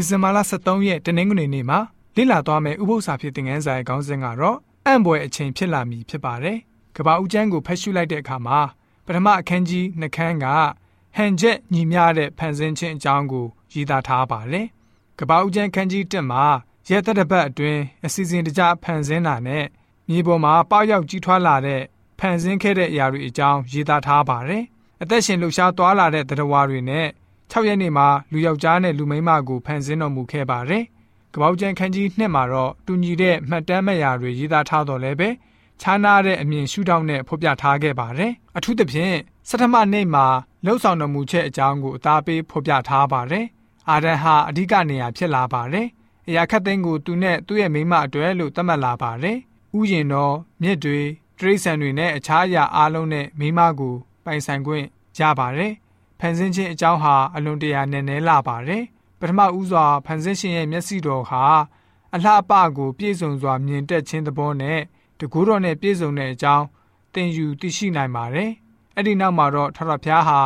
ဒီဇင်ဘာလ23ရက်တနင်္ဂနွေနေ့မှာလေ့လာသွားမယ့်ဥပုသ္စာဖြစ်တဲ့ငန်းစာရဲ့ခေါင်းစဉ်ကတော့အံ့ဘွယ်အချိန်ဖြစ်လာမည်ဖြစ်ပါတယ်။ကပ္ပဦးကျမ်းကိုဖတ်ရှုလိုက်တဲ့အခါမှာပထမအခန်းကြီးနှခမ်းကဟန်ချက်ညီမျှတဲ့ဖန်ဆင်းခြင်းအကြောင်းကိုရေးသားထားပါတယ်။ကပ္ပဦးကျမ်းခန်းကြီး1မှာရက်သက်တစ်ပတ်အတွင်းအစီအစဉ်တကျဖန်ဆင်းတာနဲ့မြေပေါ်မှာပေါက်ရောက်ကြီးထွားလာတဲ့ဖန်ဆင်းခဲ့တဲ့အရာတွေအကြောင်းရေးသားထားပါတယ်။အသက်ရှင်လှူရှားသွားလာတဲ့သတ္တဝါတွေနဲ့ 6ရက်နေ့မှာလူယောက်ျားနဲ့လူမိန်းမကိုဖန်ဆင်းတော်မူခဲ့ပါတယ်။ကပောက်ကျန်ခန်းကြီး2မှာတော့တူညီတဲ့မှတ်တမ်းမဲ့ရာတွေရေးသားထားတော်လဲပဲခြားနာတဲ့အမြင်ရှုထောင့်နဲ့ဖော်ပြထားခဲ့ပါတယ်။အထူးသဖြင့်စထမနေ့မှာလှုပ်ဆောင်တော်မူချက်အကြောင်းကိုအသားပေးဖော်ပြထားပါတယ်။အာဒန်ဟာအဓိကနေရာဖြစ်လာပါတယ်။အရာခတ်သိန်းကိုသူနဲ့သူ့ရဲ့မိန်းမအတွက်လို့သတ်မှတ်လာပါတယ်။ဥယျင်တော်မြစ်တွေတရိษံတွေနဲ့အခြားအရာအလုံးနဲ့မိန်းမကိုပိုင်ဆိုင်ခွင့်ရပါတယ်။ ဖန်ဆင်းခြင်းအကြောင်းဟာအလွန်တရာနည်းနည်းလာပါတယ်ပထမဦးစွာဖန်ဆင်းရှင်ရဲ့မျက်စိတော်ဟာအလှပကိုပြည့်စုံစွာမြင်တက်ခြင်းသဘောနဲ့တကူတော်နဲ့ပြည့်စုံတဲ့အကြောင်းသင်ယူသိရှိနိုင်ပါတယ်အဲ့ဒီနောက်မှာတော့ထထဖျားဟာ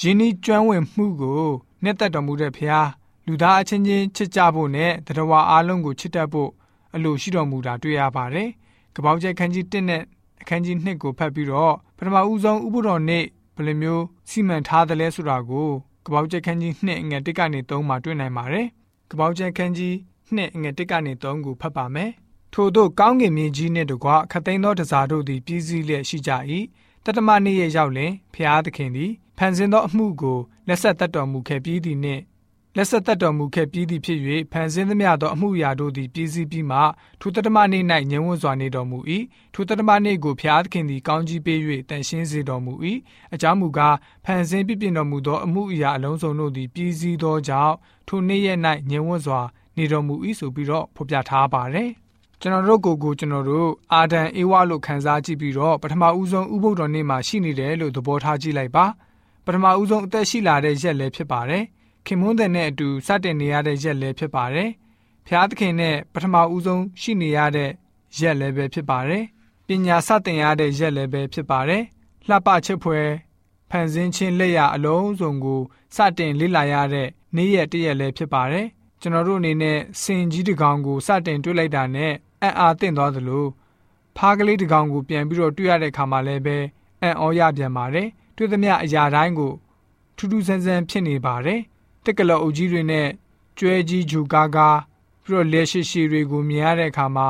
ယင်းဤကျွမ်းဝင်မှုကိုနှစ်သက်တော်မူတဲ့ဖျားလူသားအချင်းချင်းချစ်ကြဖို့နဲ့တရဝါအားလုံးကိုချစ်တတ်ဖို့အလိုရှိတော်မူတာတွေ့ရပါတယ်။ကပောက်ကျဲခန်းကြီး1နဲ့အခန်းကြီး2ကိုဖတ်ပြီးတော့ပထမဦးဆုံးဥပုတော်နေ့ ဘယ်လိုမျိုးစီမံထားသလဲဆိုတာကိုကပောက်ချက်ခန်းကြီး2အငယ်1ကနေ3မှာတွေ့နိုင်ပါတယ်။ကပောက်ချက်ခန်းကြီး2အငယ်1ကနေ3ကိုဖတ်ပါမယ်။ထို့သောကောင်းကင်မြေကြီးနှင့်တကွခသိန်းသောတစားတို့သည်ပြည်စည်းလျက်ရှိကြ၏။တတမနေ့ရဲ့ရောက်လင်ဖျားသခင်သည်ဖန်ဆင်းသောအမှုကိုလက်ဆက်သက်တော်မူခဲ့ပြီးသည်နှင့် လက်ဆက်သက်တော်မူခဲ့ပြီးသည်ဖြစ်၍ဖန်ဆင်းသမျှသောအမှုရာတို့သည်ပြည်စည်းပြီးမှထိုတတမနေ့၌ငြိမ်ဝတ်စွာနေတော်မူ၏ထိုတတမနေ့ကိုဖျားသခင်သည်ကောင်းကြီးပေး၍တန်ရှင်းစေတော်မူ၏အကြောင်းမူကားဖန်ဆင်းပြပြင်တော်မူသောအမှုအရာအလုံးစုံတို့သည်ပြည်စည်းသောကြောင့်ထိုနေ့ရက်၌ငြိမ်ဝတ်စွာနေတော်မူ၏ဆိုပြီးတော့ဖော်ပြထားပါတယ်ကျွန်တော်တို့ကိုကိုကျွန်တော်တို့အာဒံအေဝါလို့ခန်းစားကြည့်ပြီးတော့ပထမဦးဆုံးဥပုဒ္ဒော်နေ့မှာရှိနေတယ်လို့သဘောထားကြည့်လိုက်ပါပထမဦးဆုံးအသက်ရှိလာတဲ့ရက်လည်းဖြစ်ပါတယ် ခင်မွန်းတဲ့နဲ့အတူစတင်နေရတဲ့ရက်လည်းဖြစ်ပါတယ်။ဖျားသခင်နဲ့ပထမဦးဆုံးရှိနေရတဲ့ရက်လည်းပဲဖြစ်ပါတယ်။ပညာစတင်ရတဲ့ရက်လည်းပဲဖြစ်ပါတယ်။လှပချစ်ဖွယ်ဖန်ဆင်းခြင်းလက်ရအလုံးစုံကိုစတင်လေ့လာရတဲ့နေ့ရက်တရက်လည်းဖြစ်ပါတယ်။ကျွန်တော်တို့အနေနဲ့စင်ကြီးတကောင်ကိုစတင်တွေ့လိုက်တာနဲ့အံ့အားသင့်သွားသလိုဖားကလေးတကောင်ကိုပြန်ပြီးတော့တွေ့ရတဲ့ခါမှလည်းပဲအံ့ဩရပြန်ပါတယ်။တွေ့သမျှအရာတိုင်းကိုထူးထူးဆန်းဆန်းဖြစ်နေပါတယ်။ တက်ကလော်အုပ်ကြီးတွေနဲ့ကျွဲကြီးဂျူကားကားပြီးတော့လက်ရှိရှိတွေကိုမြင်ရတဲ့အခါမှာ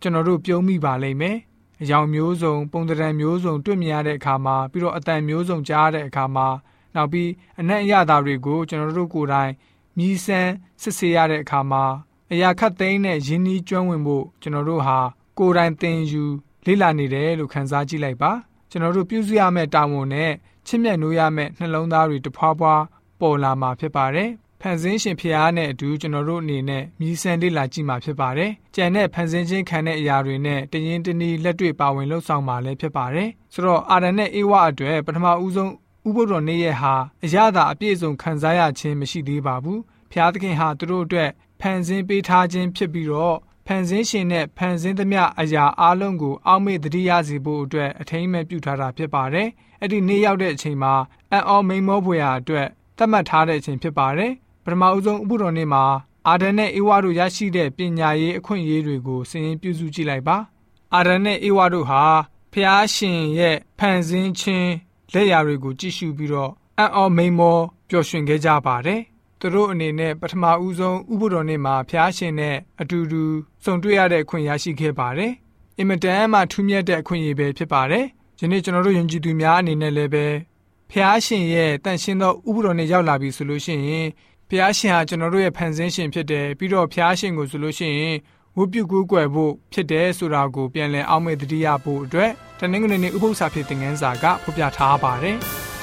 ကျွန်တော်တို့ပြုံးမိပါလိမ့်မယ်။အယောင်မျိုးစုံပုံသဏ္ဍာန်မျိုးစုံတွေ့မြင်ရတဲ့အခါမှာပြီးတော့အတန်မျိုးစုံကြားတဲ့အခါမှာနောက်ပြီးအနက်အရသာတွေကိုကျွန်တော်တို့ကိုယ်တိုင်မြည်ဆန်းစစ်ဆေးရတဲ့အခါမှာအရာခတ်သိမ်းတဲ့ရင်းနှီးကျွမ်းဝင်ဖို့ကျွန်တော်တို့ဟာကိုယ်တိုင်သင်ယူလေ့လာနေတယ်လို့ခန်းစားကြည့်လိုက်ပါကျွန်တော်တို့ပြုစုရမယ့်တာဝန်နဲ့ချစ်မြတ်နိုးရမယ့်နှလုံးသားတွေတဖွာဖွာ ပေါ်လာမှာဖြစ်ပါတယ်။ဖန်ဆင်းရှင်ဖျားနဲ့အတူကျွန်တော်တို့အနေနဲ့မြည်ဆန်လေ့လာကြည့်မှာဖြစ်ပါတယ်။ကြံတဲ့ဖန်ဆင်းခြင်းခံတဲ့အရာတွေနဲ့တရင်တနည်းလက်တွေ့ပါဝင်လှုပ်ဆောင်မှာလည်းဖြစ်ပါတယ်။ဆိုတော့အာရန်နဲ့အေဝါအတွက်ပထမဦးဆုံးဥပုဒ္ဒောနေ့ရက်ဟာအရသာအပြည့်စုံခံစားရခြင်းမရှိသေးပါဘူး။ဖျားသခင်ဟာသူတို့အတွက်ဖန်ဆင်းပေးထားခြင်းဖြစ်ပြီးတော့ဖန်ဆင်းရှင်နဲ့ဖန်ဆင်းသမျှအရာအလုံးကိုအောက်မေ့တတိယစီဖို့အတွက်အထိမ့်မဲ့ပြုထားတာဖြစ်ပါတယ်။အဲ့ဒီနေ့ရောက်တဲ့အချိန်မှာအံ့ဩမိန်မောဖွယ်ရာအတွက် သတ်မှတ်ထားတဲ့အချိန်ဖြစ်ပါတယ်။ပထမအဦးဆုံးဥပုတော်နေ့မှာအာဒန်နဲ့အေဝါတို့ရရှိတဲ့ပညာရေးအခွင့်အရေးတွေကိုစင်ပြုစုကြည့်လိုက်ပါ။အာဒန်နဲ့အေဝါတို့ဟာဖျားရှင်ရဲ့ဖန်ဆင်းခြင်းလက်ရာတွေကိုကြည့်ရှုပြီးတော့အံ့ဩမိန်မောပျော်ရွှင်ခဲ့ကြပါတယ်။သူတို့အနေနဲ့ပထမဦးဆုံးဥပုတော်နေ့မှာဖျားရှင်နဲ့အတူတူဆုံတွေ့ရတဲ့အခွင့်ရရှိခဲ့ပါတယ်။အင်မတန်မှထူးမြတ်တဲ့အခွင့်အရေးပဲဖြစ်ပါတယ်။ယနေ့ကျွန်တော်တို့ယုံကြည်သူများအနေနဲ့လည်းပဲ ဖျားရှင်ရဲ့တန်ရှင်းသောဥပဒေနဲ့ရောက်လာပြီဆိုလို့ရှိရင်ဖျားရှင်ဟာကျွန်တော်တို့ရဲ့ဖန်ဆင်းရှင်ဖြစ်တယ်ပြီးတော့ဖျားရှင်ကိုဆိုလို့ရှိရင်ဝုပြုကူးကွယ်ဖို့ဖြစ်တယ်ဆိုတာကိုပြန်လည်အောက်မေ့တတိယဖို့အတွက်တနင်္ဂနွေနေ့ဥပုသ္စာဖြစ်တဲ့ငန်းစာကဖော်ပြထားပါတယ်။